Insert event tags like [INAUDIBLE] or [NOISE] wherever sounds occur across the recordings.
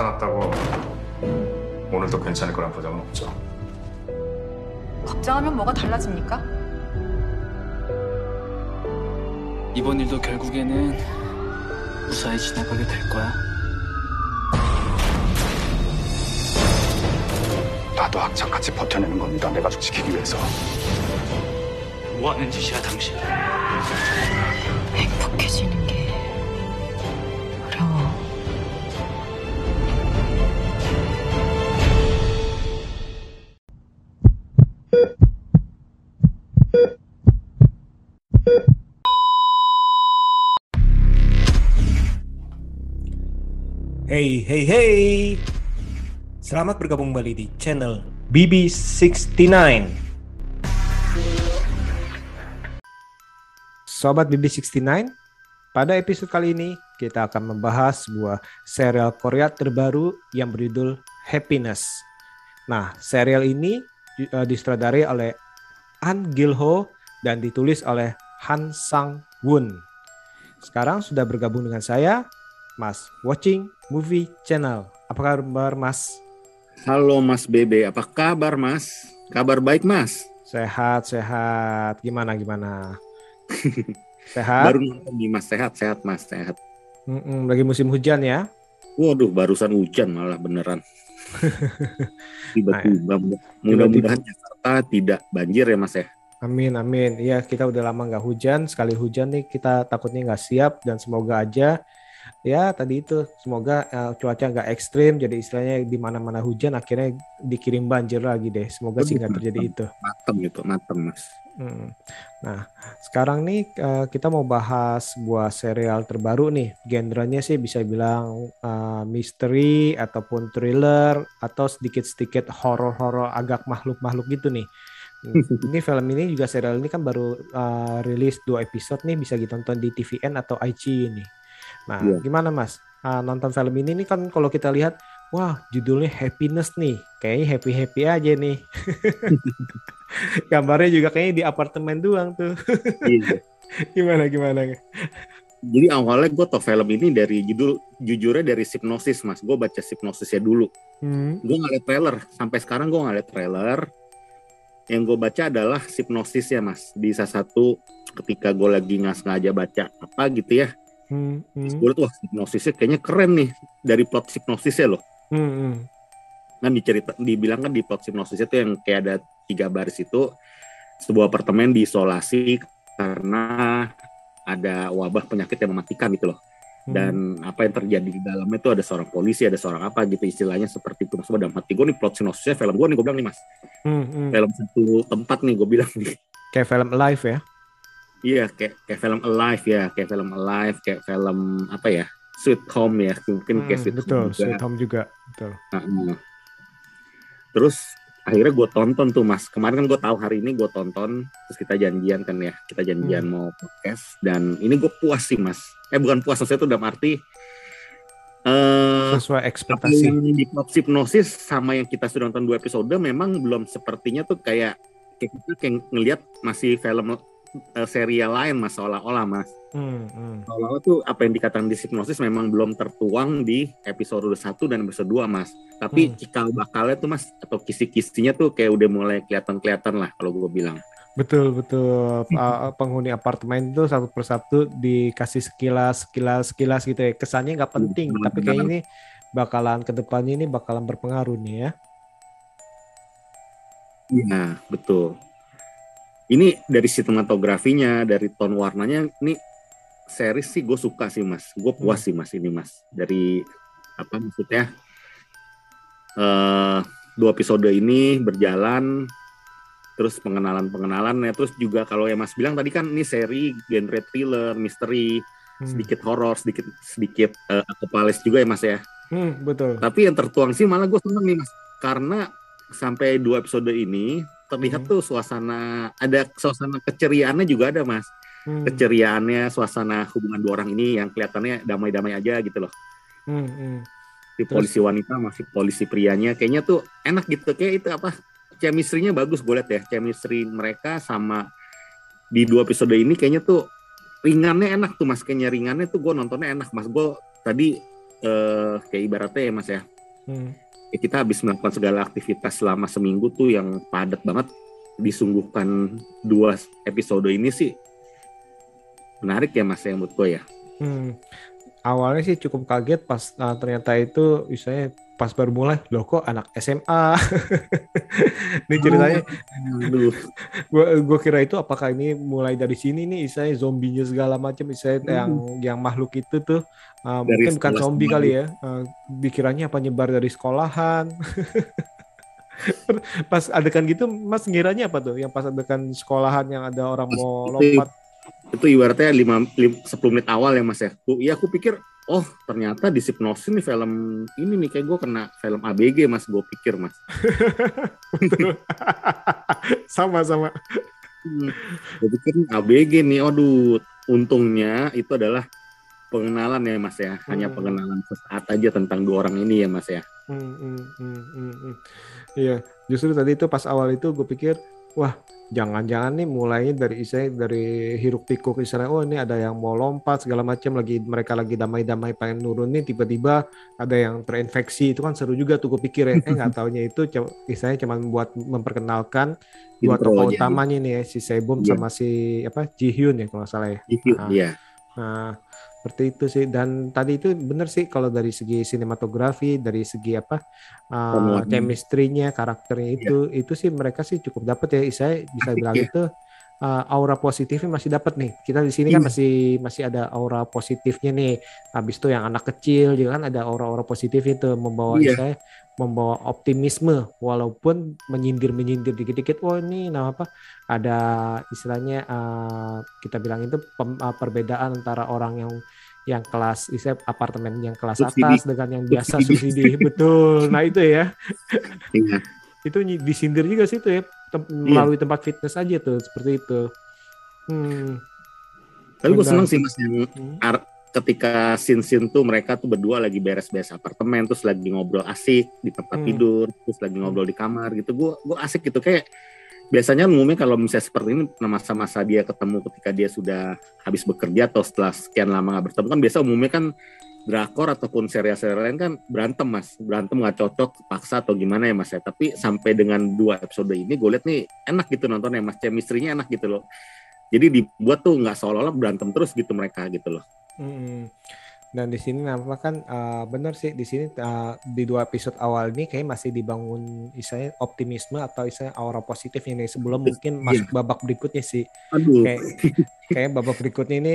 괜찮았다고 오늘도 괜찮을 거란 보장은 없죠. 걱정하면 뭐가 달라집니까? 이번 일도 결국에는 무사히 지나가게 될 거야. 나도 학창 같이 버텨내는 겁니다. 내 가족 지키기 위해서. 뭐 하는 짓이야, 당신? 행복해지는 게 Hey, hey. Selamat bergabung kembali di channel BB69. Sobat BB69, pada episode kali ini kita akan membahas sebuah serial Korea terbaru yang berjudul Happiness. Nah, serial ini uh, disutradari oleh An Gil-ho dan ditulis oleh Han Sang-woon. Sekarang sudah bergabung dengan saya, Mas Watching Movie Channel. Apa kabar Mas? Halo Mas Bebe, apa kabar Mas? Kabar baik Mas? Sehat, sehat. Gimana, gimana? [LAUGHS] sehat? Baru nonton nih Mas, sehat, sehat Mas, sehat. Mm-mm, lagi musim hujan ya? Waduh, barusan hujan malah beneran. [LAUGHS] Tiba-tiba, mudah-mudahan Jakarta tidak banjir ya Mas ya? Amin, amin. Iya, kita udah lama nggak hujan. Sekali hujan nih, kita takutnya nggak siap dan semoga aja ya tadi itu. Semoga uh, cuaca nggak ekstrim jadi istilahnya di mana-mana hujan akhirnya dikirim banjir lagi deh. Semoga sih nggak terjadi itu. Matem gitu matem mas. Hmm. nah sekarang nih uh, kita mau bahas sebuah serial terbaru nih. Genrenya sih bisa bilang uh, misteri ataupun thriller atau sedikit-sedikit horor-horor agak makhluk-makhluk gitu nih. [LAUGHS] Ini film ini juga serial ini kan baru uh, rilis dua episode nih bisa ditonton di TVN atau IG ini. Nah, yeah. gimana Mas? Uh, nonton film ini nih kan kalau kita lihat, wah judulnya happiness nih, kayaknya happy happy aja nih. [LAUGHS] Gambarnya juga kayaknya di apartemen doang tuh. [LAUGHS] Iya. gimana gimana? Jadi awalnya gue tau film ini dari judul jujurnya dari Hipnosis mas. Gue baca Hipnosisnya dulu. Hmm. Gue liat trailer. Sampai sekarang gue nggak liat trailer. Yang gue baca adalah Hipnosis ya mas. Di salah satu ketika gue lagi nggak sengaja baca apa gitu ya. Hmm, hmm. Gue tuh wah hipnosisnya kayaknya keren nih dari plot hipnosisnya loh. Hmm, hmm. Kan dicerita, dibilang kan di plot hipnosisnya tuh yang kayak ada tiga baris itu sebuah apartemen diisolasi karena ada wabah penyakit yang mematikan gitu loh. Hmm. Dan apa yang terjadi di dalamnya itu ada seorang polisi, ada seorang apa gitu istilahnya seperti itu. Maksudnya dalam hati gue nih plot sinopsisnya film gue nih gue bilang nih mas. Hmm, hmm. Film satu tempat nih gue bilang nih. Kayak film live ya? Iya, kayak kayak film Alive ya, kayak film Alive, kayak film apa ya? Sweet Home ya, mungkin hmm, kayak Sweet betul, Home juga. Sweet Home juga, betul. Nah, terus akhirnya gue tonton tuh mas. Kemarin kan gue tahu hari ini gue tonton, terus kita janjian kan ya, kita janjian hmm. mau podcast. Dan ini gue puas sih mas. Eh bukan puas, maksudnya tuh udah arti Uh, sesuai ekspektasi di hipnosis sama yang kita sudah nonton dua episode memang belum sepertinya tuh kayak kayak kita kayak ngelihat masih film uh, serial lain mas seolah-olah mas. Hmm, hmm. seolah-olah tuh apa yang dikatakan di hipnosis memang belum tertuang di episode 1 dan episode 2 mas. Tapi hmm. cikal bakalnya tuh mas atau kisi-kisinya tuh kayak udah mulai kelihatan-kelihatan lah kalau gue bilang. Betul betul. Penghuni apartemen itu satu persatu dikasih sekilas sekilas sekilas gitu ya. Kesannya nggak penting hmm, tapi kayak ini bakalan ke depannya ini bakalan berpengaruh nih ya. Iya, betul ini dari sinematografinya dari tone warnanya ini series sih gue suka sih mas. Gue puas hmm. sih mas ini mas. Dari apa maksudnya uh, dua episode ini berjalan terus pengenalan pengenalannya terus juga kalau yang mas bilang tadi kan ini seri genre thriller misteri hmm. sedikit horor sedikit sedikit uh, juga ya mas ya. Hmm, betul. Tapi yang tertuang sih malah gue seneng nih mas. Karena sampai dua episode ini terlihat hmm. tuh suasana ada suasana keceriaannya juga ada mas hmm. keceriaannya suasana hubungan dua orang ini yang kelihatannya damai-damai aja gitu loh hmm. Hmm. si polisi wanita masih polisi prianya kayaknya tuh enak gitu kayak itu apa chemistry-nya bagus gue liat ya chemistry mereka sama di dua episode ini kayaknya tuh ringannya enak tuh mas kayaknya ringannya tuh gue nontonnya enak mas gue tadi eh, kayak ibaratnya ya mas ya, Hmm. Ya kita habis melakukan segala aktivitas selama seminggu tuh yang padat banget. Disungguhkan dua episode ini sih. Menarik ya mas ya menurut gue ya. Hmm. Awalnya sih cukup kaget pas uh, ternyata itu misalnya pas baru mulai loh kok anak SMA. [LAUGHS] ini ceritanya gue gue kira itu apakah ini mulai dari sini nih misalnya zombinya segala macam misalnya yang yang makhluk itu tuh uh, Dari mungkin bukan sekolah zombie semua kali ya. Uh, dikiranya apa nyebar dari sekolahan. [LAUGHS] pas adegan gitu Mas ngiranya apa tuh? Yang pas adegan sekolahan yang ada orang mau lompat. Itu ibaratnya lima, lim, 10 menit awal ya mas ya Ku- ya aku pikir oh ternyata di Hypnosis nih film ini nih kayak gue kena film ABG mas gue pikir mas [LAUGHS] [LAUGHS] sama sama. Hmm. gue pikir ABG nih aduh untungnya itu adalah pengenalan ya mas ya hanya Hmm. pengenalan sesaat aja tentang dua orang ini ya mas ya Hmm, hmm, hmm, hmm, hmm. Iya, justru tadi itu pas awal itu gue pikir, wah jangan-jangan nih mulainya dari istilahnya dari hiruk pikuk istilahnya, oh ini ada yang mau lompat segala macam lagi mereka lagi damai-damai pengen nurun nih tiba-tiba ada yang terinfeksi itu kan seru juga tuh gue pikir ya, eh nggak taunya itu istilahnya cuma buat memperkenalkan dua tokoh utamanya nih ya, si Sebum Iya. sama si apa Ji Hyun ya kalau nggak salah ya. Ah. Iya Nah, seperti itu sih. Dan tadi itu benar sih kalau dari segi sinematografi, dari segi apa uh, chemistry-nya, karakternya itu, itu sih mereka sih cukup dapat ya. Saya bisa [LAUGHS] bilang Iya. itu uh, aura positifnya masih dapat nih. Kita di sini kan Iya. masih masih ada aura positifnya nih. Habis itu yang anak kecil juga kan ada aura-aura positif itu membawa Iya. saya membawa optimisme walaupun menyindir-menyindir dikit-dikit oh ini nama apa ada istilahnya uh, kita bilang itu pem- uh, perbedaan antara orang yang yang kelas istilah apartemen yang kelas Subsidi. atas dengan yang biasa Subsidi. subsidi betul nah itu ya iya itu disindir juga sih tuh ya tem- melalui tempat fitness aja tuh seperti itu. Hmm, tapi gue seneng sih mas yang hmm, ketika scene-scene tuh mereka tuh berdua lagi beres-beres apartemen terus lagi ngobrol asik di tempat Hmm. tidur terus lagi ngobrol di kamar gitu. Gue gue asik gitu. Kayak biasanya umumnya kalau misalnya seperti ini masa-masa dia ketemu ketika dia sudah habis bekerja atau setelah sekian lama nggak bertemu kan biasa umumnya kan drakor ataupun serial-serial lain kan berantem mas. Berantem nggak cocok paksa atau gimana ya mas ya. Tapi sampai dengan dua episode ini gue liat nih enak gitu nontonnya mas. Chemistry-nya enak gitu loh. Jadi dibuat tuh nggak seolah-olah berantem terus gitu mereka gitu loh. Hmm. dan di sini nampak kan uh, benar sih di sini uh, di dua episode awal ini kayak masih dibangun istilahnya optimisme atau istilahnya aura positifnya nih sebelum Iya. mungkin masuk babak berikutnya sih. Aduh. Kayak kayak babak berikutnya ini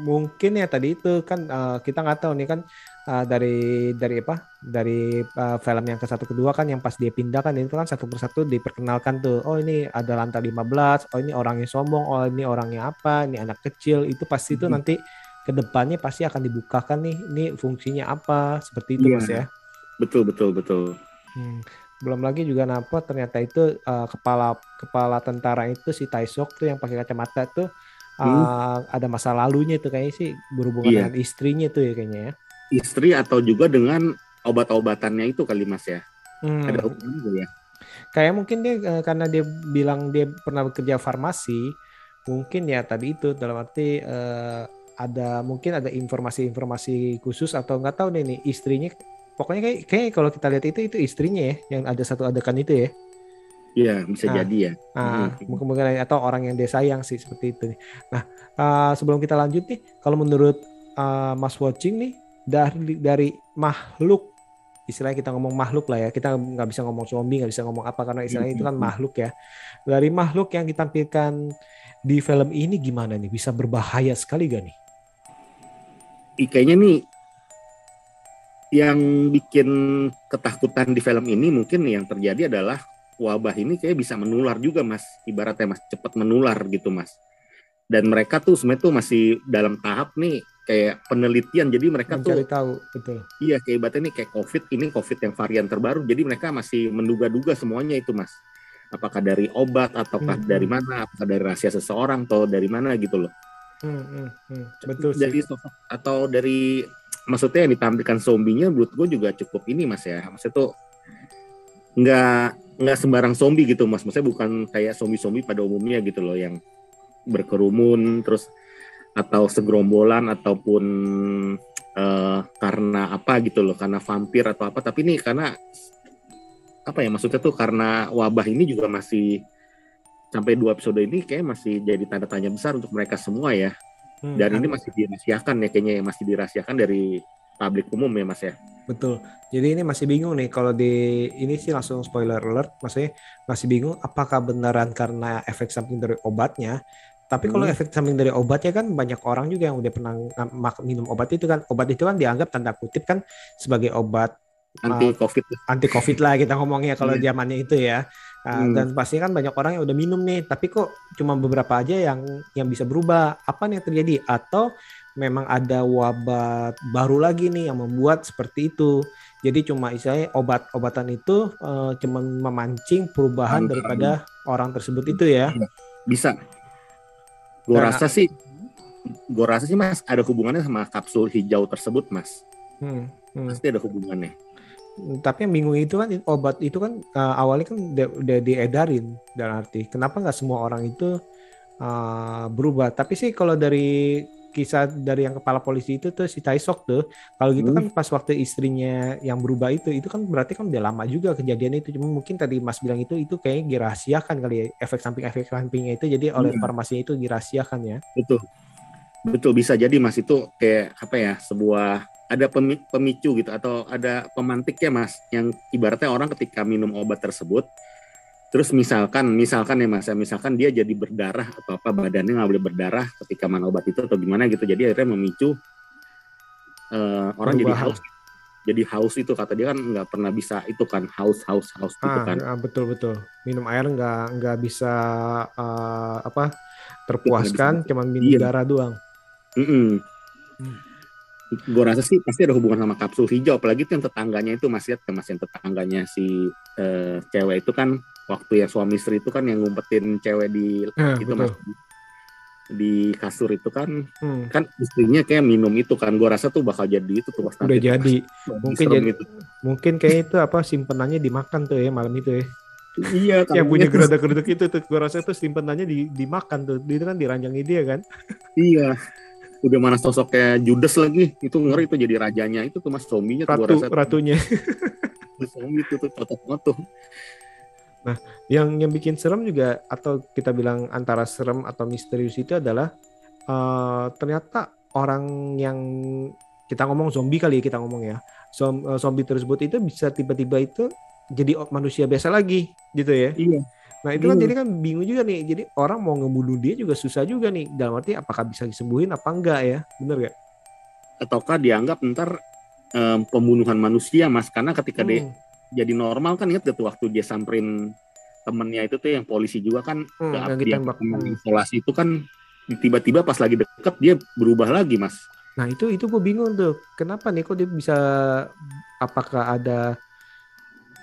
mungkin ya tadi itu kan uh, kita nggak tahu nih kan uh, dari dari apa dari uh, film yang ke satu kedua kan yang pas dia pindah kan itu kan satu persatu diperkenalkan tuh. Oh ini ada lantai 15 oh ini orangnya sombong oh ini orangnya apa ini anak kecil. Itu pasti itu Mhm. nanti ke depannya pasti akan dibukakan nih ini fungsinya apa seperti itu mas ya. Betul betul betul. Hmm. Belum lagi juga napa ternyata itu uh, kepala kepala tentara itu si Taisok tuh yang pakai kacamata tuh uh, ada masa lalunya itu kayaknya sih berhubungan Iya. dengan istrinya tuh ya kayaknya ya. istri atau juga dengan obat-obatannya itu kali mas ya Hmm. ada hubungannya nggak ya Kayak mungkin dia uh, karena dia bilang dia pernah bekerja farmasi, mungkin ya tadi itu dalam arti uh, ada mungkin ada informasi-informasi khusus atau nggak tahu deh nih istrinya pokoknya kayak kayak kalau kita lihat itu itu istrinya ya yang ada satu adegan itu ya. Iya bisa Ah. jadi ya Ah, Hmm. mungkin atau orang yang dia sayang sih seperti itu nih. Nah, ah, sebelum kita lanjut nih, kalau menurut ah, Mas Watching nih dari dari makhluk istilahnya kita ngomong makhluk lah ya, kita nggak bisa ngomong zombie, nggak bisa ngomong apa karena istilahnya itu kan makhluk ya. Dari makhluk yang ditampilkan di film ini gimana nih? Bisa berbahaya sekali gak nih? Ih, kayaknya nih yang bikin ketakutan di film ini mungkin yang terjadi adalah wabah ini kayak bisa menular juga mas. Ibaratnya mas cepat menular gitu mas. Dan mereka tuh sebenarnya tuh masih dalam tahap nih kayak penelitian. Jadi mereka Mencari tuh tahu, betul. iya kayak ibaratnya nih kayak covid ini covid yang varian terbaru. Jadi mereka masih menduga-duga semuanya itu mas. Apakah dari obat ataukah Hmm, dari hmm. mana apakah dari rahasia seseorang atau dari mana gitu loh. Hmm, hmm, hmm, betul sih. sosok atau dari maksudnya yang ditampilkan zombinya menurut gue juga cukup ini mas ya. Maksudnya tuh nggak nggak sembarang zombie gitu mas maksudnya bukan kayak zombie-zombie pada umumnya gitu loh yang berkerumun terus atau segerombolan ataupun eh, karena apa gitu loh, karena vampir atau apa. Tapi ini karena apa ya maksudnya tuh karena wabah ini juga masih sampai dua episode ini kayak masih jadi tanda tanya besar untuk mereka semua ya. Hmm, Dan ini kan- masih dirahasiakan ya kayaknya ya masih dirahasiakan dari publik umum ya Mas ya. Betul. Jadi ini masih bingung nih kalau di ini sih langsung spoiler alert, maksudnya masih bingung apakah beneran karena efek samping dari obatnya. Tapi kalau Hmm. efek samping dari obatnya kan banyak orang juga yang udah pernah minum obat itu kan. Obat itu kan dianggap tanda kutip kan sebagai obat Anti Covid. anti covid lah kita ngomongnya kalau Iya. zamannya itu ya. Nah, Hmm. Dan pasti kan banyak orang yang udah minum nih, tapi kok cuma beberapa aja yang yang bisa berubah. Apa nih yang terjadi? Atau memang ada wabah baru lagi nih yang membuat seperti itu. Jadi cuma istilahnya obat-obatan itu eh, cuma memancing perubahan Antara- daripada orang tersebut itu ya. Bisa. Gue Karena- rasa sih, gue rasa sih mas ada hubungannya sama kapsul hijau tersebut mas. Hmm, hmm. Pasti ada hubungannya. Tapi yang bingung itu kan obat itu kan eh, awalnya kan udah, diedarin dan arti kenapa nggak semua orang itu eh, berubah. Tapi sih kalau dari kisah dari yang kepala polisi itu tuh si Taisok tuh kalau gitu kan Hmm. pas waktu istrinya yang berubah itu itu kan berarti kan udah lama juga kejadian itu cuma mungkin tadi Mas bilang itu itu kayaknya dirahasiakan kali ya efek samping efek sampingnya itu jadi oleh farmasinya itu dirahasiakan ya. Betul. Betul bisa jadi mas itu kayak apa ya sebuah ada pemi- pemicu gitu atau ada pemantik ya mas yang ibaratnya orang ketika minum obat tersebut terus misalkan misalkan ya mas ya misalkan dia jadi berdarah atau apa badannya nggak boleh berdarah ketika minum obat itu atau gimana gitu jadi akhirnya memicu eh, orang jadi Perubahan. haus jadi haus itu kata dia kan nggak pernah bisa itu kan haus haus haus gitu Ah, kan ah, betul betul. Minum air nggak nggak bisa eh, apa terpuaskan, cuman minum Iya. darah doang. Mm Hmm. Gue rasa sih pasti ada hubungan sama kapsul hijau, apalagi itu yang tetangganya itu masih lihat mas yang tetangganya si eh, cewek itu kan waktu yang suami istri itu kan yang ngumpetin cewek di Ah, itu mas di kasur itu kan Hmm. kan istrinya kayak minum itu kan gue rasa tuh bakal jadi itu tuh Udah nanti jadi. pas- Mungkin serem jadi itu. mungkin kayak itu apa simpenannya dimakan tuh ya malam itu ya. iya [LAUGHS] Yang punya kayaknya- geruduk-geruduk itu tuh gua rasa tuh simpenannya di, dimakan tuh. Itu kan diranjangi dia kan. iya udah mana sosoknya Judas lagi itu ngeri itu jadi rajanya itu tuh mas zombinya tuh Ratu rasa [LAUGHS] tuh. ratunya. zombie itu tuh cocok banget tuh Yang yang bikin serem juga atau kita bilang antara serem atau misterius itu adalah eh, ternyata orang yang kita ngomong zombie kali ya kita ngomong ya. Zom- eh, zombie tersebut itu bisa tiba-tiba itu jadi manusia biasa lagi gitu ya. iya Nah itu kan jadi kan bingung juga nih. Jadi orang mau ngebunuh dia juga susah juga nih. Dalam arti apakah bisa disembuhin apa enggak ya? Bener gak? ataukah dianggap ntar em, pembunuhan manusia mas karena ketika dia Hmm. jadi normal kan ingat gak tuh waktu dia samperin temennya itu tuh yang polisi juga kan Hmm, yang dia ditembak. isolasi itu kan tiba-tiba pas lagi deket dia berubah lagi mas Nah itu itu gue bingung tuh. Kenapa nih kok dia bisa? Apakah ada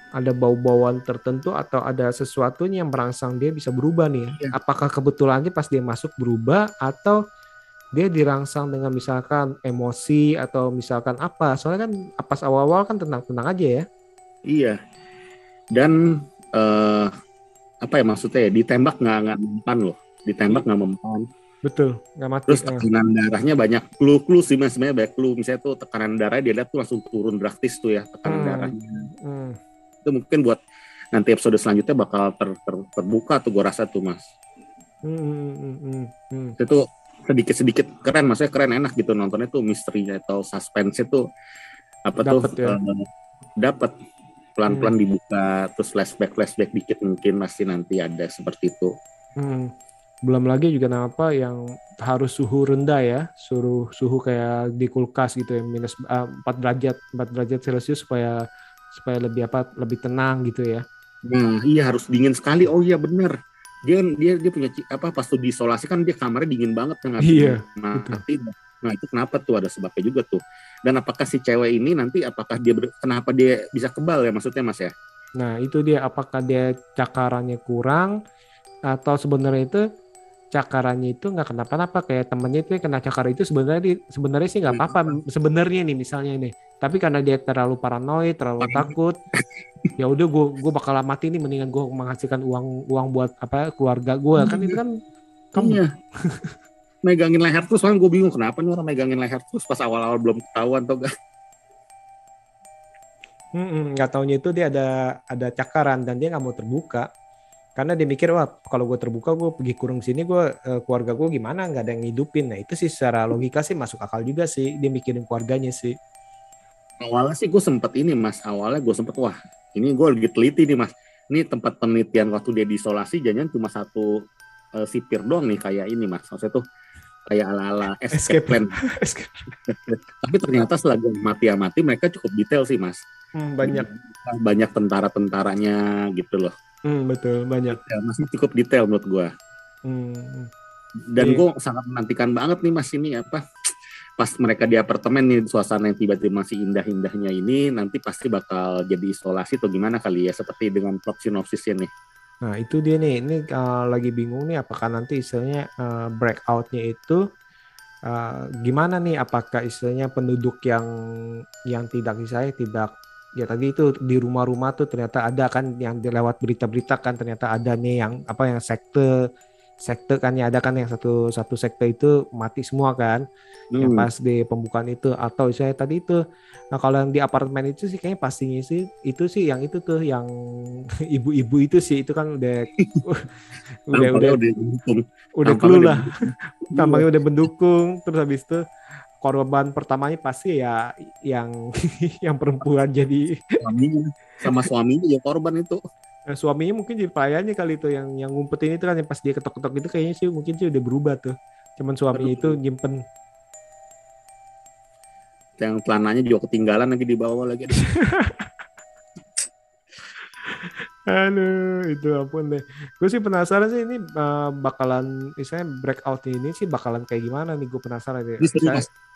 ada bau-bauan tertentu atau ada sesuatunya yang merangsang dia bisa berubah nih? Iya. Apakah kebetulannya pas dia masuk berubah atau dia dirangsang dengan misalkan emosi atau misalkan apa? Soalnya kan pas awal-awal kan tenang-tenang aja ya. iya dan eh, apa ya maksudnya ya ditembak nggak nggak mempan loh ditembak nggak mempan Betul, nggak mati. terus Eh. tekanan darahnya banyak clue-clue sih mas sebenarnya banyak clue misalnya tuh tekanan darah dia lihat tuh langsung turun drastis tuh ya tekanan Hmm. darahnya Hmm. Itu mungkin buat nanti episode selanjutnya bakal ter- ter- terbuka tuh gue rasa tuh mas Hmm, hmm, hmm, hmm, hmm. itu sedikit sedikit keren maksudnya keren enak gitu nontonnya tuh misterinya atau suspense itu apa Dapet tuh ya. eh, dapat pelan pelan dibuka terus flashback flashback dikit mungkin pasti nanti ada seperti itu Hmm. Belum lagi juga apa yang harus suhu rendah ya, suruh suhu kayak di kulkas gitu ya, minus 4 derajat, 4 derajat Celcius supaya supaya lebih apa lebih tenang gitu ya. nah iya harus dingin sekali. Oh iya bener. Dia dia dia punya apa pas tuh diisolasi kan dia kamarnya dingin banget kan Iya, nah, tapi nah itu kenapa tuh ada sebabnya juga tuh. Dan apakah si cewek ini nanti apakah dia ber- kenapa dia bisa kebal ya maksudnya mas ya? Nah, itu dia apakah dia cakarannya kurang atau sebenarnya itu cakarannya itu nggak kenapa-napa kayak temennya itu kena cakar itu sebenarnya di- sebenarnya sih nggak apa-apa. Sebenarnya nih misalnya nih tapi karena dia terlalu paranoid terlalu takut ya udah gue gue bakal mati nih mendingan gue menghasilkan uang uang buat apa keluarga gue kan itu kan kamu. Iya. [LAUGHS] megangin leher terus soalnya gue bingung kenapa nih orang megangin leher terus pas awal-awal belum ketahuan atau enggak nggak taunya itu dia ada ada cakaran dan dia nggak mau terbuka karena dia mikir wah kalau gue terbuka gue pergi kurung sini gue eh, keluarga gue gimana? Nggak ada yang ngidupin. Nah itu sih secara logika sih masuk akal juga sih dia mikirin keluarganya sih. Awalnya sih gue sempet ini mas. Awalnya gue sempet wah ini gue lagi teliti nih mas. Ini tempat penelitian waktu dia diisolasi jangan cuma satu eh, sipir doang nih kayak ini mas. Maksudnya tuh kayak ala-ala escape Escape. plan. [LAUGHS] Tapi ternyata setelah gue mati mati mereka cukup detail sih mas. Hmm, banyak. Banyak tentara-tentaranya gitu loh Hmm, betul banyak ya, masih cukup detail menurut gue Hmm, dan Iya. gue sangat menantikan banget nih mas ini apa pas mereka di apartemen nih suasana yang tiba-tiba masih indah-indahnya ini nanti pasti bakal jadi isolasi atau gimana kali ya seperti dengan plot sinopsisnya nih Nah itu dia nih, ini uh, lagi bingung nih apakah nanti istilahnya uh, breakoutnya itu uh, gimana nih? Apakah istilahnya penduduk yang yang tidak istilahnya tidak ya tadi itu di rumah-rumah tuh ternyata ada kan yang dilewat berita-berita kan ternyata ada nih yang apa yang sekte sekte kan ya ada kan yang satu satu sekte itu mati semua kan. Yang Hmm. pas di pembukaan itu. Atau saya tadi itu nah kalau yang di apartemen itu sih kayaknya pastinya sih itu sih yang itu tuh yang [LAUGHS] ibu-ibu itu sih itu kan udah [LAUGHS] udah udah udah udah clue udah lah. tampaknya udah mendukung. Terus habis itu korban pertamanya pasti ya yang [LAUGHS] yang perempuan jadi suaminya sama suaminya ya korban itu. Eh, suaminya mungkin jadi pelayannya kali itu yang yang ngumpetin itu kan yang pas dia ketok-ketok itu kayaknya sih mungkin sih udah berubah tuh. Cuman suaminya itu nyimpen. Yang celananya juga ketinggalan lagi di bawah lagi [LAUGHS] Aduh, itu ampun deh. Gue sih penasaran sih ini uh, bakalan, misalnya breakout ini sih bakalan kayak gimana nih? Gue penasaran deh.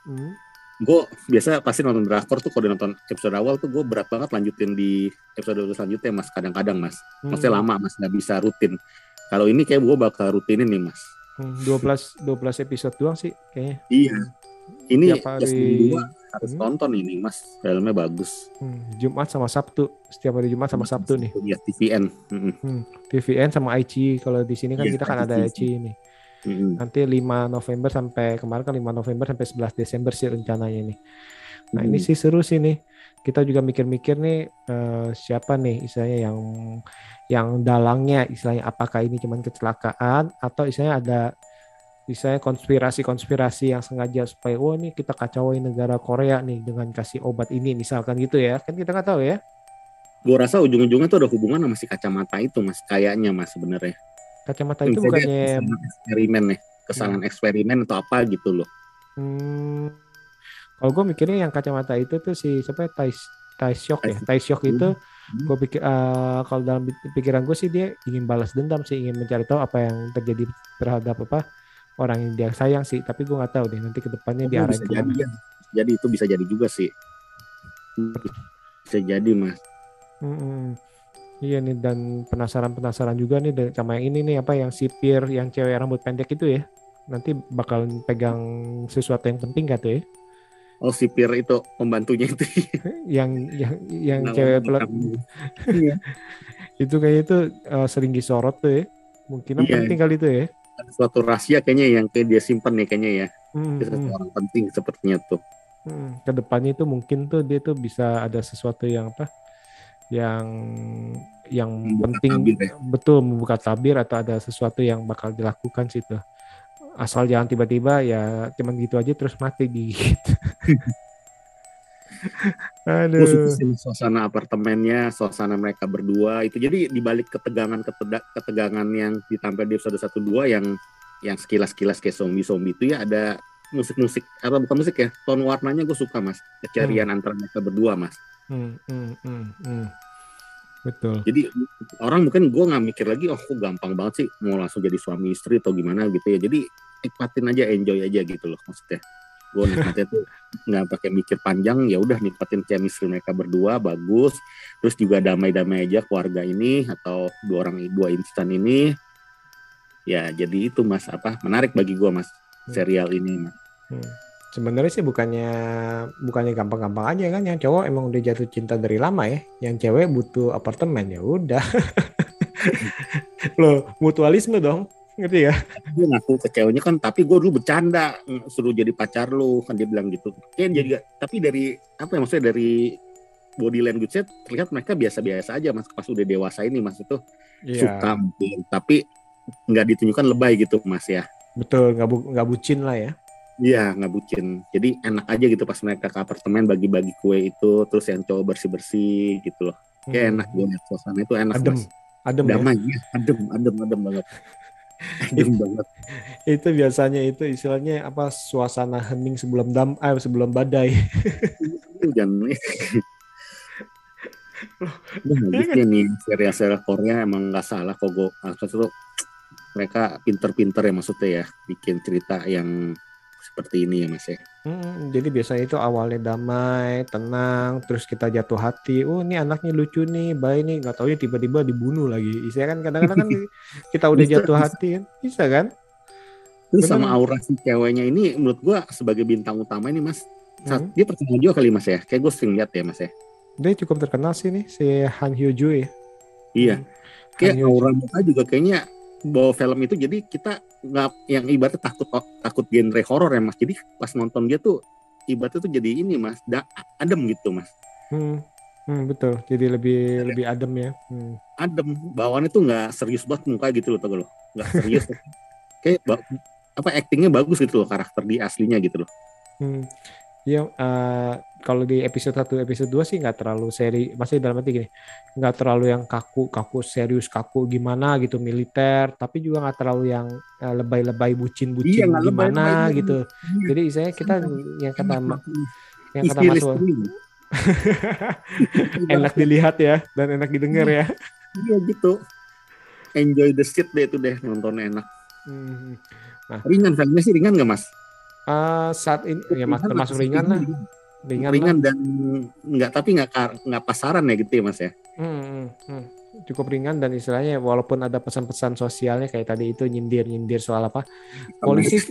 Hmm, gue biasa pasti nonton drakor tuh kalau nonton episode awal tuh gue berat banget lanjutin di episode selanjutnya mas kadang-kadang mas maksudnya hmm, lama mas nggak bisa rutin kalau ini kayak gue bakal rutinin nih mas hmm, 12 12 episode doang sih kayaknya. iya ini Tiap hari- ya seminggu harus Hmm. tonton ini mas filmnya bagus Hmm, Jumat sama Sabtu, setiap hari Jumat sama Sabtu nih. ya TVN Mm-mm. TVN sama IC. Kalau di sini kan Iya, kita kan ada IC. Nih. Mm-mm. Nanti 5 November sampai kemarin kan 5 November sampai 11 Desember sih rencananya nih. Nah ini Hmm. sih seru sih nih. Kita juga mikir-mikir nih eh, siapa nih istilahnya yang yang dalangnya istilahnya apakah ini cuman kecelakaan atau istilahnya ada istilahnya konspirasi-konspirasi yang sengaja supaya oh ini kita kacauin negara Korea nih dengan kasih obat ini misalkan gitu ya. Kan kita nggak tahu ya. Gue rasa ujung-ujungnya tuh ada hubungan sama si kacamata itu mas. Kayaknya mas sebenarnya. Kacamata itu bukannya eksperimen nih. Kesalahan eksperimen atau apa gitu loh. Hmm, kalau gue mikirnya yang kacamata itu tuh si siapa ya? Tai Tai Syok ya. Tai- Tai Syok itu Hmm. gue pikir eh, kalau dalam pikiran gue sih dia ingin balas dendam sih, ingin mencari tahu apa yang terjadi terhadap apa orang yang dia sayang sih. Tapi gue nggak tahu deh nanti ke depannya Oh, diarahin bisa jadi ya. jadi itu bisa jadi juga sih bisa jadi mas Mm-mm. Iya nih dan penasaran-penasaran juga nih sama yang ini nih apa yang sipir yang cewek rambut pendek itu ya. Nanti bakal pegang sesuatu yang penting gak tuh ya? oh sipir itu pembantunya itu [LAUGHS] yang yang yang Nama cewek pelak- [LAUGHS] Iya. itu kayaknya itu eh, sering disorot tuh ya mungkin Iya. penting kali itu ya Ada suatu rahasia kayaknya yang kayak dia simpan nih kayaknya ya. Hmm, Dia hmm, orang penting sepertinya tuh. Hmm. ke depannya itu mungkin tuh dia tuh bisa ada sesuatu yang apa? Yang yang Membuka penting tabir ya. betul membuka tabir atau ada sesuatu yang bakal dilakukan situ asal jangan tiba-tiba ya cuman gitu aja terus mati [LAUGHS] gitu Gue suka aduh sih suasana apartemennya, suasana mereka berdua itu. Jadi di balik ketegangan ketegangan yang ditampil di episode 1 2 yang yang sekilas-kilas kayak zombie-zombie itu ya ada musik-musik atau bukan musik ya, tone warnanya gue suka mas, keceriaan antara mereka berdua mas. Hmm, hmm, hmm, hmm. betul Jadi orang mungkin gue nggak mikir lagi, oh kok gampang banget sih mau langsung jadi suami istri atau gimana gitu ya. Jadi nikmatin aja, enjoy aja gitu loh maksudnya. Gue nikmatnya tuh nggak pakai mikir panjang, ya udah nikmatin chemistry mereka berdua bagus. Terus juga damai-damai aja keluarga ini atau dua orang dua instan ini. Ya jadi itu mas apa menarik bagi gue mas serial ini. Mas. Hmm. Sebenarnya sih bukannya bukannya gampang-gampang aja kan yang cowok emang udah jatuh cinta dari lama ya. Yang cewek butuh apartemen ya udah. [LAUGHS] Loh, mutualisme dong. Ngerti ya? dia ngaku ke ceweknya kan tapi gue dulu bercanda suruh jadi pacar lu kan dia bilang gitu kayak jadi tapi dari apa ya maksudnya dari body language-nya terlihat mereka biasa-biasa aja mas pas udah dewasa ini mas itu Iya. suka mungkin tapi nggak ditunjukkan lebay gitu mas ya Betul, nggak bu nggak bucin lah ya. Iya nggak bucin jadi enak aja gitu pas mereka ke apartemen bagi-bagi kue itu terus yang cowok bersih-bersih gitu loh kayak Hmm. enak gue liat suasana itu enak Adem, mas adem ya. damai ya adem adem adem banget [LAUGHS] banget. Itu biasanya itu istilahnya apa suasana hening sebelum dam eh, sebelum badai. Lu jangan Nah, bagusnya nih serial-serial Korea emang nggak salah kok gue maksudnya tuh mereka pinter-pinter ya maksudnya ya bikin cerita yang seperti ini ya mas ya Hmm, jadi biasanya itu awalnya damai, tenang, terus kita jatuh hati. Oh, ini anaknya lucu nih, baik nih. Nggak taunya tiba-tiba dibunuh lagi. Istilahnya kan kadang-kadang kan [LAUGHS] kita udah Bisa, jatuh bisa. hati kan, bisa kan? terus Bener. sama aura si ceweknya ini menurut gue sebagai bintang utama ini mas saat Hmm. dia terkenal juga kali mas ya kayak gue sering lihat ya mas ya Dia cukup terkenal sih nih si Han Hyo Joo ya. iya kayak Hyo Joo. aura muka juga kayaknya bawa film itu jadi kita nggak yang ibaratnya takut takut genre horor ya mas jadi pas nonton dia tuh ibaratnya tuh jadi ini mas da, adem gitu mas Hmm, hmm, betul. Jadi lebih lebih adem ya. Hmm. adem bawaannya tuh nggak serius banget muka gitu loh tau lo nggak serius [LAUGHS] kayak apa actingnya bagus gitu loh karakter di aslinya gitu loh Hmm. Ya, eh, kalau di episode 1, episode 2 sih nggak terlalu seri, masih dalam arti gini, nggak terlalu yang kaku, kaku serius, kaku gimana gitu militer, tapi juga nggak terlalu yang eh, lebay-lebay, Iya, bucin-bucin lebay-lebay, gimana iya. gitu. Jadi istilahnya kita yang kata Enak, yang kata Mas [LAUGHS] enak dilihat ya dan enak didengar ya. Iya gitu. Enjoy the shit deh itu deh nontonnya enak. Hmm. ringan filmnya sih ringan nggak mas? Eh, saat ini ya mas, termasuk ringan lah, ringan, ringan, dan nggak tapi nggak nggak pasaran ya gitu ya mas ya? Hmm, hmm, hmm. Cukup ringan dan istilahnya walaupun ada pesan-pesan sosialnya kayak tadi itu nyindir-nyindir soal apa polisi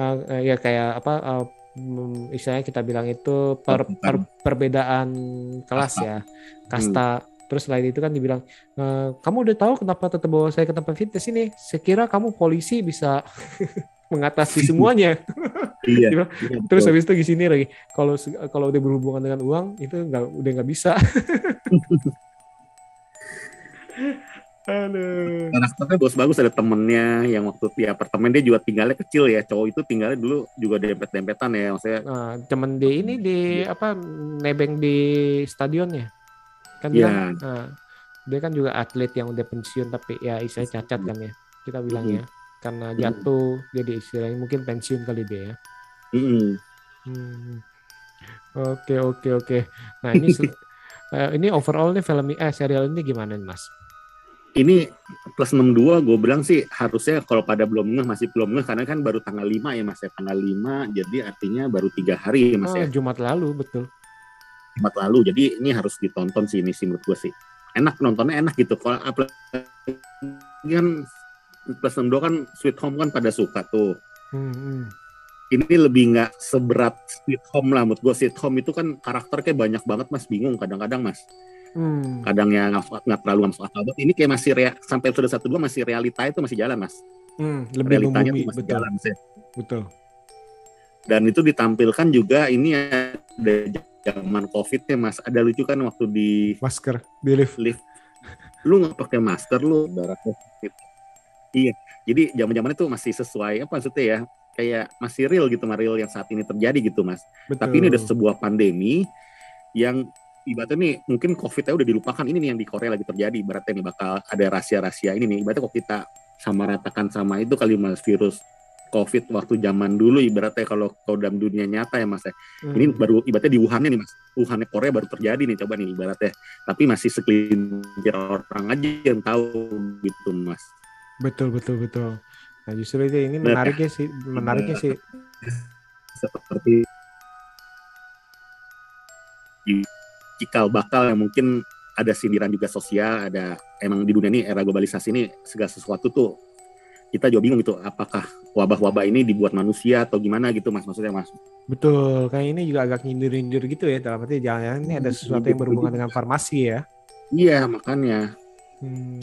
eh, ya kayak apa mm, istilahnya kita bilang itu per, per- perbedaan kelas Kasta. ya kasta. Terus selain itu kan dibilang "Eh, kamu udah tahu kenapa tetap bawa saya ke tempat fitness ini? Sekira kamu polisi bisa [LAUGHS] mengatasi [LAUGHS] semuanya. Iya, iya, terus betul. habis itu di sini lagi. Kalau kalau udah berhubungan dengan uang itu nggak udah nggak bisa. [LAUGHS] Aduh. karakternya bagus-bagus ada temennya yang waktu di apartemen dia juga tinggalnya kecil ya. Cowok itu tinggalnya dulu juga dempet-dempetan ya maksudnya. Nah, cuman di ini di apa nebeng di stadionnya. Kan dia Iya. nah, dia kan juga atlet yang udah pensiun tapi ya istilahnya cacat kan ya kita bilang ya karena jatuh jadi istilahnya mungkin pensiun kali dia ya. Hmm. oke oke oke. Nah ini [LAUGHS] eh, ini overall nih film eh serial ini gimana nih mas? Ini plus 62 gue bilang sih harusnya kalau pada belum ngeh masih belum ngeh karena kan baru tanggal 5 ya mas ya. Tanggal 5 jadi artinya baru tiga hari ya mas oh, ya. Jumat lalu betul. Jumat lalu jadi ini harus ditonton sih ini sih menurut gue sih. Enak nontonnya enak gitu. Kalau apalagi kan plus 62 kan Sweet Home kan pada suka tuh. Hmm, hmm. ini lebih nggak seberat Sweet Home lah. Menurut gue Sweet Home itu kan karakter kayak banyak banget mas. Bingung kadang-kadang mas. Hmm. kadang yang nggak terlalu masuk akal. Banget. ini kayak masih rea, sampai episode satu dua masih realita itu masih jalan mas. Hmm, lebih realitanya membumi masih betul. jalan Mas, ya. betul. Dan itu ditampilkan juga ini ada zaman covid ya mas. Ada lucu kan waktu di masker di lift. lift. Lu nggak pakai masker lu darah covid iya. Jadi zaman zaman itu masih sesuai apa maksudnya ya kayak masih real gitu mas real yang saat ini terjadi gitu mas. Betul tapi ini udah sebuah pandemi yang ibaratnya nih mungkin covid-nya udah dilupakan ini nih yang di Korea lagi terjadi ibaratnya nih bakal ada rahasia-rahasia ini nih. Ibaratnya kok kita sama ratakan sama itu kali mas virus covid waktu zaman dulu ibaratnya kalau kalau dalam dunia nyata ya mas ya. Hmm. ini baru ibaratnya di Wuhan nih mas. Wuhan Korea baru terjadi nih coba nih ibaratnya. Tapi masih sekelintir orang aja yang tahu gitu mas Betul betul betul. Nah justru itu ini Benar, menariknya sih, menariknya sih. seperti cikal bakal yang mungkin ada sindiran juga sosial ada emang di dunia ini era globalisasi ini segala sesuatu tuh kita juga bingung gitu apakah wabah-wabah ini dibuat manusia atau gimana gitu mas maksudnya mas Betul. Kayak ini juga agak nyindir-nyindir gitu ya. Dalam arti jangan ini ada sesuatu yang berhubungan dengan farmasi ya. iya makanya Hmm.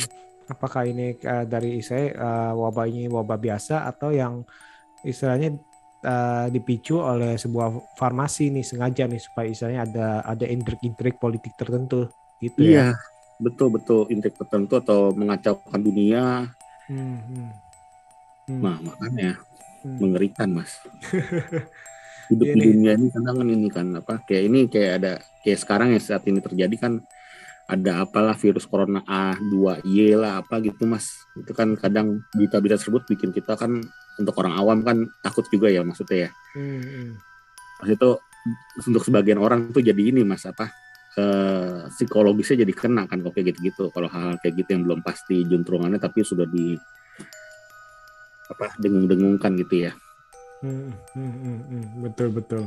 Apakah ini uh, dari saya uh, wabah ini wabah biasa atau yang istilahnya uh, dipicu oleh sebuah farmasi nih sengaja nih supaya istilahnya ada ada intrik-intrik politik tertentu gitu iya, ya. betul betul intrik tertentu atau mengacaukan dunia. Hmm, hmm. Hmm. Nah, makanya Hmm. mengerikan, Mas. [LAUGHS] Hidup Iya di dunia ini kadang ini kan apa? Kayak ini kayak ada kayak sekarang yang saat ini terjadi kan ada apalah virus corona A2Y lah apa gitu mas. Itu kan kadang berita-berita tersebut bikin kita kan untuk orang awam kan takut juga ya maksudnya ya. Hmm, hmm. Mas itu untuk sebagian orang tuh jadi ini mas apa eh, psikologisnya jadi kena kan kalau kayak gitu-gitu. Kalau hal kayak gitu yang belum pasti juntrungannya tapi sudah di apa dengung-dengungkan gitu ya Hmm, hmm, hmm, hmm. betul betul.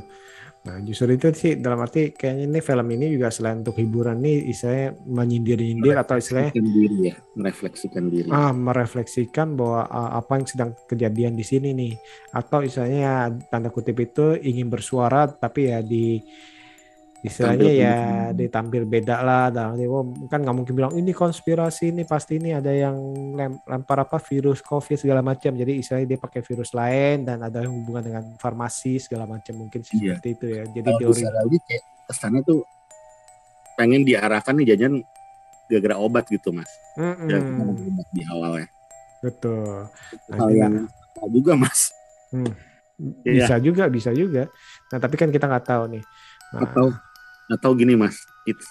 Nah justru itu sih dalam arti kayaknya ini film ini juga selain untuk hiburan nih istilahnya menyindir-nyindir atau istilahnya Merefleksikan diri ya merefleksikan diri ah merefleksikan bahwa ah, apa yang sedang kejadian di sini nih atau istilahnya ya, tanda kutip itu ingin bersuara tapi ya di istilahnya Tampil ya beda. ditampil beda lah. Dalam oh, kan nggak mungkin bilang ini konspirasi ini pasti ini ada yang lem- lempar apa virus covid segala macam. Jadi istilahnya dia pakai virus lain dan ada hubungan dengan farmasi segala macam mungkin sih Iya. seperti itu ya. Jadi kalau teori lagi kayak kesannya tuh pengen diarahkan nih jajan gara-gara obat gitu mas. Dan kita mau obat di awalnya. Betul. Nah, hal ini yang juga mas. Iya. bisa juga bisa juga. Nah tapi kan kita nggak tahu nih. Nah, atau atau gini mas. It's,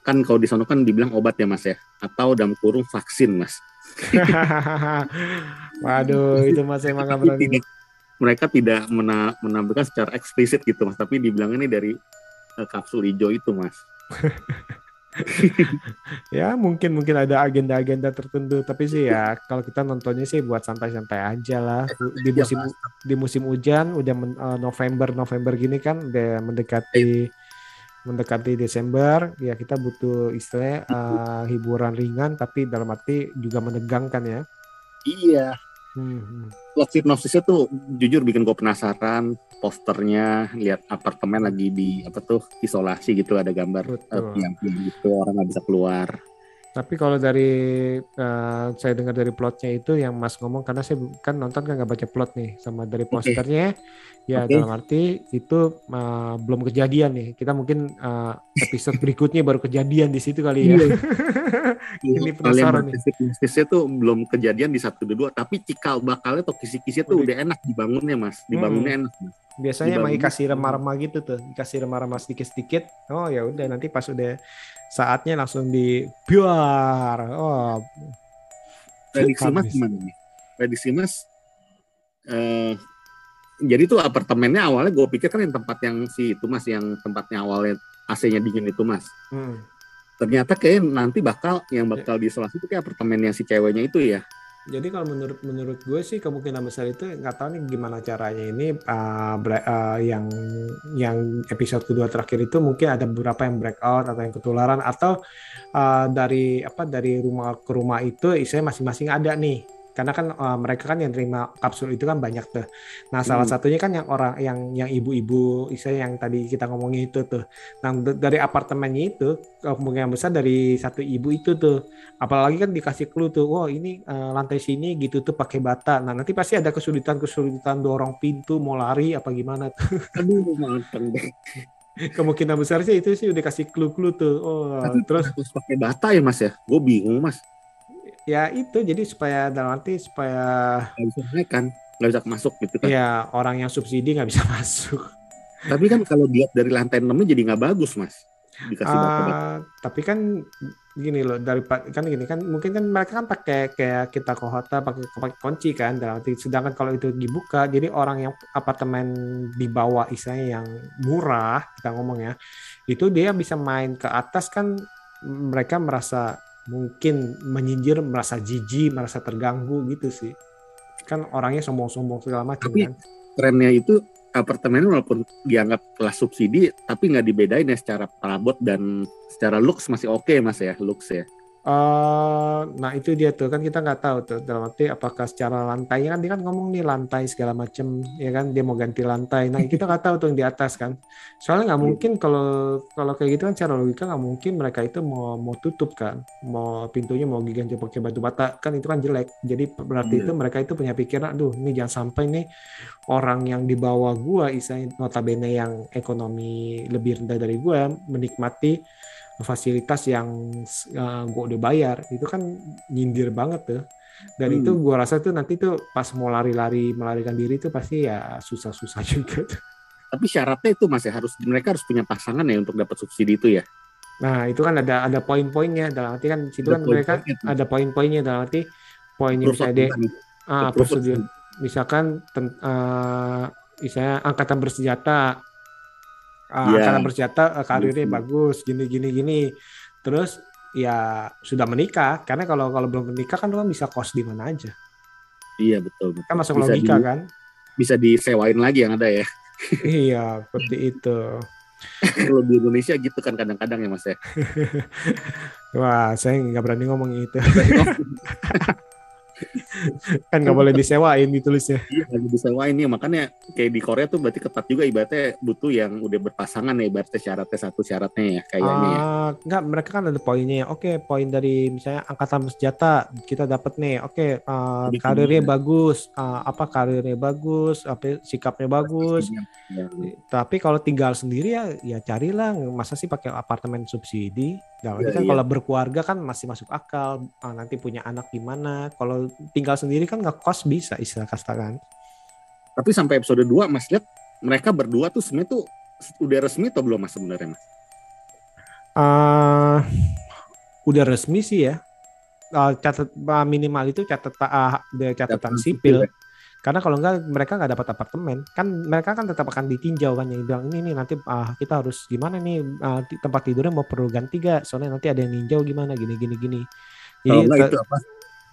kan kalau di sana kan dibilang obat ya mas ya. Atau dalam kurung vaksin mas. [LAUGHS] Waduh itu mas emang nggak berani. tidak- mereka tidak mena- menampilkan secara eksplisit gitu mas. Tapi dibilang ini dari eh, kapsul hijau itu mas. [LAUGHS] Ya mungkin mungkin ada agenda-agenda tertentu. Tapi sih ya kalau kita nontonnya sih buat santai-santai aja lah. Di Iya, musim di musim hujan udah men- eh, November November gini kan udah mendekati mendekati Desember ya kita butuh istilahnya eh, hiburan ringan tapi dalam arti juga menegangkan ya. Iya. Hmm, hmm. plot hipnosisnya tuh jujur bikin gue penasaran posternya lihat apartemen lagi di apa tuh isolasi gitu ada gambar Betul. eh, tiang-tiang gitu orang nggak bisa keluar. Tapi kalau dari eh, saya dengar dari plotnya itu yang Mas ngomong karena saya kan nonton kan nggak baca plot nih sama dari posternya ya Oke. dalam arti itu eh, belum kejadian nih. Kita mungkin eh, episode [LAUGHS] berikutnya baru kejadian di situ kali ya. Iya. [LAUGHS] Ini penasaran nih. hipnosisnya tuh belum kejadian di satu dua tapi cikal bakalnya atau kisi-kisinya tuh Udah. enak dibangunnya mas dibangunnya enak mas. Biasanya emang dikasih remah-remah gitu tuh, dikasih remah-remah sedikit-sedikit. Oh ya udah nanti pas udah saatnya langsung di biar. Oh. prediksi mas gimana nih prediksi mas eh jadi tuh apartemennya awalnya gue pikir kan yang tempat yang si itu mas yang tempatnya awalnya AC-nya dingin itu mas. Hmm. ternyata kayak nanti bakal yang bakal diisolasi itu kayak apartemen yang si ceweknya itu ya. Jadi kalau menurut menurut gue sih kemungkinan besar itu nggak tahu nih gimana caranya ini uh, uh, yang yang episode kedua terakhir itu mungkin ada beberapa yang breakout atau yang ketularan atau uh, dari apa dari rumah ke rumah itu isinya masing-masing ada nih karena kan uh, mereka kan yang terima kapsul itu kan banyak tuh. Nah salah Hmm. satunya kan yang orang yang yang ibu-ibu isinya yang tadi kita ngomongin itu tuh. Nah dari apartemennya itu kemungkinan besar dari satu ibu itu tuh apalagi kan dikasih clue tuh wah ini eh, lantai sini gitu tuh pakai bata nah nanti pasti ada kesulitan kesulitan dorong pintu mau lari apa gimana tuh. [LAUGHS] aduh deh kemungkinan besar sih itu sih udah kasih clue clue tuh oh Tapi terus terus pakai bata ya mas ya gue bingung mas ya itu. Jadi supaya dalam arti supaya nggak bisa naik kan? Nggak bisa masuk gitu kan? Ya orang yang subsidi nggak bisa [LAUGHS] masuk. Tapi kan kalau dilihat dari lantai enamnya jadi nggak bagus mas. Dikasih Ah, tapi kan gini loh dari kan gini kan mungkin kan mereka kan pakai kayak kita kohota pakai pakai kunci kan dalam arti sedangkan kalau itu dibuka jadi orang yang apartemen di bawah istilahnya yang murah kita ngomong ya itu dia bisa main ke atas kan mereka merasa mungkin menyindir merasa jijik merasa terganggu gitu sih. Kan orangnya sombong-sombong segala macam Tapi- kan. trennya itu apartemen walaupun dianggap kelas subsidi tapi nggak dibedain ya secara perabot dan secara looks masih oke mas ya looks ya Eh, nah itu dia tuh kan kita nggak tahu tuh dalam arti apakah secara lantainya kan dia kan ngomong nih lantai segala macem ya kan dia mau ganti lantai. Nah kita nggak tahu tuh yang di atas kan. Soalnya nggak mungkin kalau kalau kayak gitu kan secara logika nggak mungkin mereka itu mau mau tutup kan, mau pintunya mau diganti pakai batu bata kan itu kan jelek. Jadi berarti Iya. itu mereka itu punya pikiran, aduh ini jangan sampai nih orang yang di bawah gua, istilahnya notabene yang ekonomi lebih rendah dari gua menikmati fasilitas yang uh, gue udah bayar itu kan nyindir banget tuh dan Hmm. itu gue rasa tuh nanti tuh pas mau lari-lari melarikan diri tuh pasti ya susah-susah [LAUGHS] juga tuh. Tapi syaratnya itu masih harus mereka harus punya pasangan ya untuk dapat subsidi itu ya. nah itu kan ada ada poin-poinnya dalam arti kan situ Ada kan mereka ada poin-poinnya dalam arti poinnya misalnya dia content. ah, prosedur misalkan ten- eh, misalnya angkatan bersenjata Ah, Iya. angkatan bersenjata eh, karirnya Iya. bagus gini gini gini terus ya sudah menikah karena kalau kalau belum menikah kan kan bisa kos di mana aja Iya betul. betul. kan masuk Bisa logika di- kan Bisa disewain lagi yang ada ya. [LAUGHS] iya seperti itu Kalau di Indonesia gitu kan kadang-kadang ya Mas ya. [LAUGHS] wah saya nggak berani ngomong itu [LAUGHS] kan nggak boleh disewain ditulisnya Iya disewain nih makanya kayak di Korea tuh berarti ketat juga ibaratnya butuh yang udah berpasangan ya ibaratnya syaratnya satu syaratnya ya kayaknya ya. Ah, enggak, mereka kan ada poinnya. ya. Oke, poin dari misalnya angkatan bersenjata kita dapat nih. Oke, Jadi karirnya bagus, eh, apa karirnya bagus, apa sikapnya bagus. Ya. Tapi kalau tinggal sendiri ya, ya carilah. Masa sih pakai apartemen subsidi? Nah, Iya, kan iya. kalau berkeluarga kan masih masuk akal. Nanti punya anak gimana? Kalau tinggal sendiri kan nggak kos bisa istilah kasta kan. Tapi sampai episode 2 Mas lihat mereka berdua tuh sebenarnya tuh udah resmi atau belum Mas sebenarnya Mas? Ah, udah resmi sih ya. Ah, catat ah, minimal itu catatan ah, ada catatan sipil. ya. Karena kalau enggak mereka nggak dapat apartemen. Kan mereka kan tetap akan ditinjau kan yang bilang ini nih nanti ah, kita harus gimana nih di- tempat tidurnya mau perlu ganti gak? Soalnya nanti ada yang ninjau gimana gini gini gini. Enggak te- itu apa?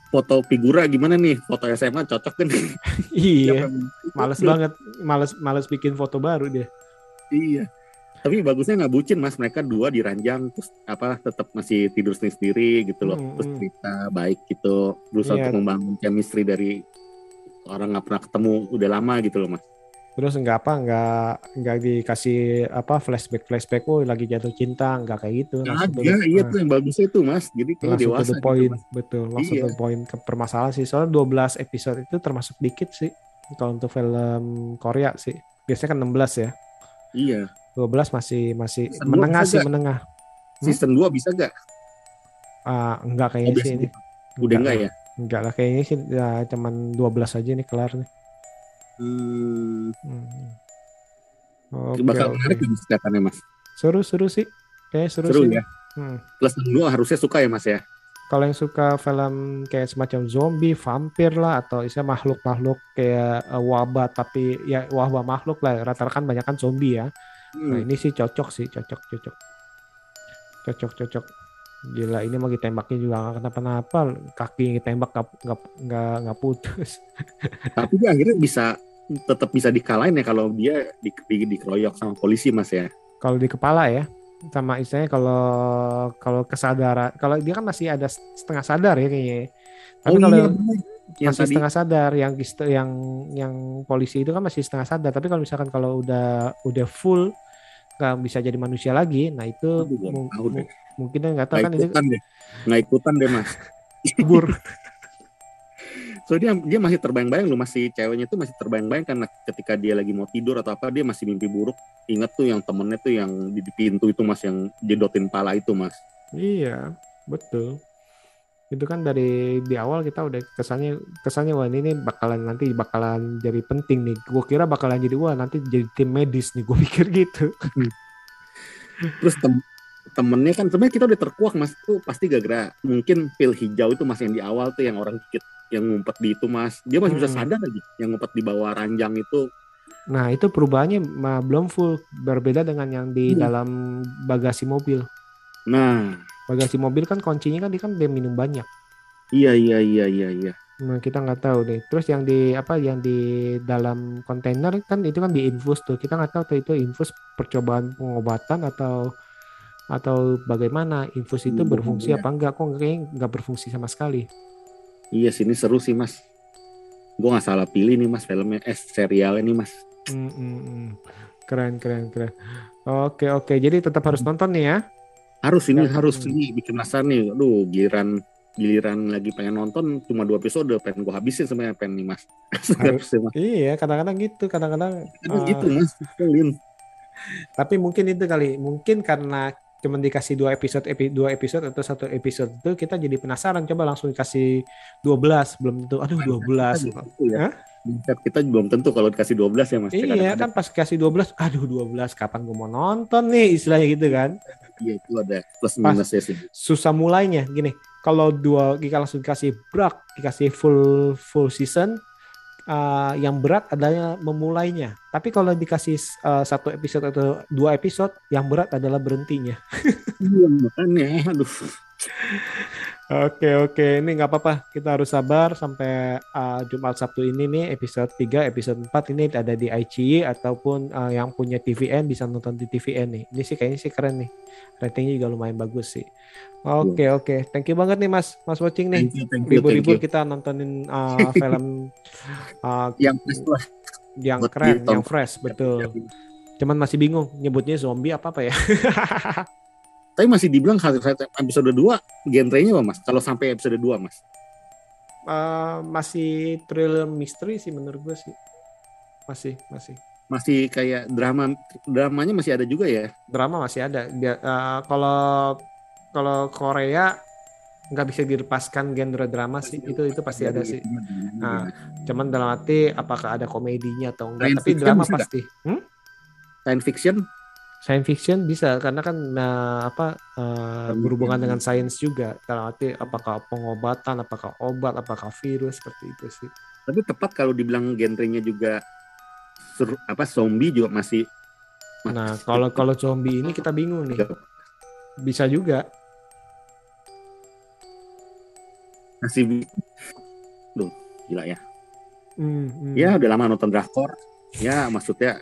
Foto figura gimana nih? Foto SMA cocok kan? [LAUGHS] iya, males banget, males males bikin foto baru dia. Iya. Tapi bagusnya nggak bucin mas, mereka dua di ranjang terus apa tetap masih tidur sendiri sendiri gitu loh, Hmm, terus hmm. cerita baik gitu, berusaha Iya. untuk membangun chemistry dari orang nggak pernah ketemu udah lama gitu loh mas. Terus enggak apa enggak enggak dikasih apa flashback flashback oh lagi jatuh cinta enggak kayak gitu. To the- Agak, iya ah. tuh yang bagusnya itu mas, jadi kayak langsung dewasa to the gitu, point Mas. betul langsung Iya. to the point ke permasalahan sih soalnya 12 episode itu termasuk dikit sih kalau untuk film Korea sih biasanya kan 16 ya Iya. 12 masih masih Season menengah sih nggak? menengah Hmm? Season 2 bisa gak? ah enggak Oh, kayaknya sih biasa ini gitu. Udah enggak ya? enggak lah kayaknya sih ya cuman 12 aja nih kelar nih Hmm, Hmm. Oke, bakal oke. menarik ini kelihatannya mas. seru seru sih kayak seru, Seru sih ya. Hmm. Plus 2 harusnya suka ya mas ya. kalau yang suka film kayak semacam zombie, vampir lah atau istilah makhluk-makhluk kayak eh, wabah tapi ya wabah makhluk lah rata-rata kan banyak kan zombie ya. Nah Hmm. ini sih cocok sih cocok cocok cocok cocok. Gila ini mau ditembaknya juga nggak kenapa-napa kaki yang ditembak nggak nggak nggak nggak putus. [LAUGHS] Tapi dia akhirnya bisa tetap bisa dikalahin ya kalau dia di, di, dikeroyok sama polisi mas ya. Kalau di kepala ya sama istilahnya kalau kalau kesadaran kalau dia kan masih ada setengah sadar ya kayaknya. Tapi oh kalau iya. Yang masih tadi setengah sadar yang yang yang polisi itu kan masih setengah sadar tapi kalau misalkan kalau udah udah full nggak bisa jadi manusia lagi nah itu Aduh, mung- mungkin nggak tahu kan itu. Nggak ikutan deh mas. [LAUGHS] kubur So dia dia masih terbayang-bayang lu masih ceweknya tuh masih terbayang-bayang karena ketika dia lagi mau tidur atau apa dia masih mimpi buruk. Ingat tuh yang temennya tuh yang di, di pintu itu mas yang jedotin pala itu mas. iya betul. Itu kan dari di awal kita udah kesannya kesannya wah ini bakalan nanti bakalan jadi penting nih. Gue kira bakalan jadi wah nanti jadi tim medis nih. Gue [LAUGHS] pikir gitu. Terus tem temennya kan sebenarnya kita udah terkuak mas tuh pasti gara-gara mungkin pil hijau itu mas yang di awal tuh yang orang dikit yang ngumpet di itu mas dia masih bisa Hmm. sadar lagi yang ngumpet di bawah ranjang itu nah itu perubahannya ma- belum full berbeda dengan yang di Hmm. dalam bagasi mobil nah bagasi mobil kan kuncinya kan dia kan dia minum banyak iya iya iya iya iya Nah, kita nggak tahu deh. Terus yang di apa yang di dalam kontainer kan itu kan diinfus tuh. Kita nggak tahu tuh itu infus percobaan pengobatan atau atau bagaimana infus itu Hmm, berfungsi iya. apa enggak kok kayaknya nggak berfungsi sama sekali Iya sini seru sih mas. Gue nggak salah pilih nih mas filmnya, eh serialnya nih mas. Hmm, hmm, keren keren keren oke oke jadi tetap harus nonton nih ya Harus ini Ya, harus hmm. ini bikin penasaran nih. Aduh giliran giliran lagi pengen nonton cuma dua episode pengen gue habisin sebenarnya pengen nih mas. [LAUGHS] Harus. Mas. iya kadang-kadang gitu kadang-kadang eh, gitu mas. Keselin. tapi mungkin itu kali mungkin karena cuma dikasih dua episode epi, dua episode atau satu episode itu kita jadi penasaran coba langsung dikasih 12 belum tentu aduh 12 Gitu ya. Kita belum tentu kalau dikasih 12 ya mas. Iya Kadang-kadang kan pas kasih 12, aduh 12 kapan gue mau nonton nih istilahnya gitu kan. Iya itu ada plus minusnya sih. Susah mulainya gini. Kalau dua kita langsung dikasih brak, dikasih full full season uh, yang berat adalah memulainya. Tapi kalau dikasih uh, satu episode atau dua episode, yang berat adalah berhentinya. Iya makanya aduh. Oke oke, ini nggak apa-apa. Kita harus sabar sampai uh, Jumat Sabtu ini nih episode 3, episode 4 ini ada di ICI ataupun uh, yang punya TVN bisa nonton di TVN nih. Ini sih kayaknya sih keren nih. Ratingnya juga lumayan bagus sih. Oke oke, thank you banget nih Mas, Mas watching nih. You. kita nontonin uh, film uh, [LAUGHS] Yang yang keren, yang fresh, betul. Cuman masih bingung nyebutnya zombie apa apa ya. [LAUGHS] Tapi masih dibilang episode 2 genrenya apa mas? Kalau sampai episode 2 mas? Uh, masih thriller misteri sih menurut gue sih. Masih, masih. Masih kayak drama dramanya masih ada juga ya? drama masih ada. Eh, kalau kalau Korea nggak bisa dilepaskan genre drama sih. Itu itu pasti ada sih. Nah, cuman dalam arti apakah ada komedinya atau enggak. Science Tapi drama pasti. Hmm? Science fiction Science fiction bisa karena kan nah, apa eh, berhubungan dengan sains juga. Dalam arti apakah pengobatan, apakah obat, apakah virus seperti itu sih. tapi tepat kalau dibilang genrenya juga seru, apa zombie juga masih Nah, kalau kalau zombie ini kita bingung nih. Bisa juga. masih Duh, gila ya. Hmm, hmm. Ya udah lama nonton drakor. Ya maksudnya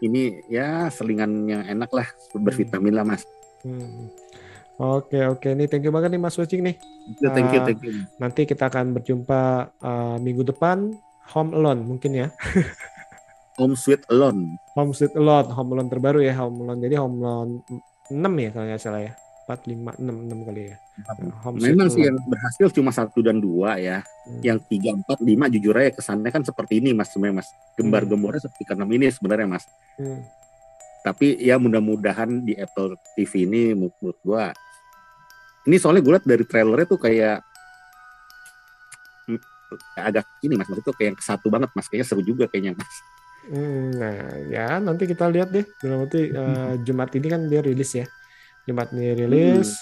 ini ya selingan yang enak lah bervitamin lah mas. Hmm. Oke oke nih thank you banget nih Mas Wacing nih. Ya, thank you Ah. thank you. Nanti kita akan berjumpa uh, minggu depan Home Alone mungkin ya. [LAUGHS] Home Sweet Alone. Home Sweet Alone, Home Alone terbaru ya Home Alone. Jadi Home Alone 6 ya kalau nggak salah ya. 4 5 6 6 kali ya. Home Sweet Memang sih yang berhasil cuma satu dan dua ya. Hmm. Yang tiga empat lima jujur aja kesannya kan seperti ini mas sebenarnya mas. Gembar-gembornya seperti enam ini sebenarnya mas. Hmm. Tapi ya mudah-mudahan di Apple TV ini menurut gua ini soalnya gue liat dari trailernya tuh kayak hmm, agak ini mas maksudnya tuh kayak satu banget mas kayaknya seru juga kayaknya mas Hmm, nah ya nanti kita lihat deh. Dalam arti uh, Jumat ini kan dia rilis ya. Jumat ini rilis.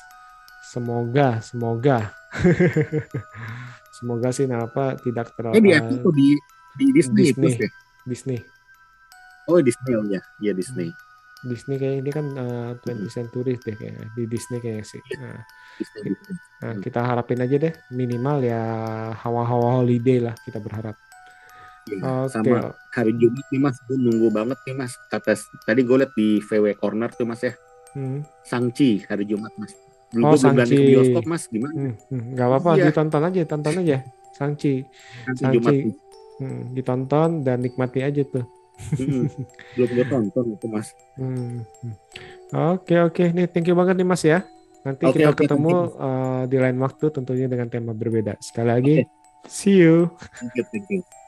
Semoga, semoga. [LAUGHS] semoga sih apa tidak terlalu eh di Apple tuh di di Disney, Disney. Plus ya Disney. oh Disney oh ya iya Disney Disney kayak ini kan uh, 20th Century deh kayaknya di Disney kayaknya sih. Nah, Disney, Disney. nah, kita harapin aja deh minimal ya hawa-hawa holiday lah kita berharap. Iya, Oke. sama hari Jumat nih mas gue nunggu banget nih mas kata tadi gue liat di VW Corner tuh mas ya Hmm, Sangchi hari Jumat mas dulu Oh, belum berani ke bioskop mas gimana hmm, hmm, nggak apa-apa Iya. ditonton aja, tonton aja. Sangchi. Jumat hmm, ditonton dan nikmati aja tuh. Mm-mm. belum gue tonton itu mas Hmm, hmm. Oke oke, nih thank you banget nih Mas ya. Nanti Oke, kita oke, ketemu uh, di lain waktu tentunya dengan tema berbeda. Sekali lagi, Oke. see you. thank you thank you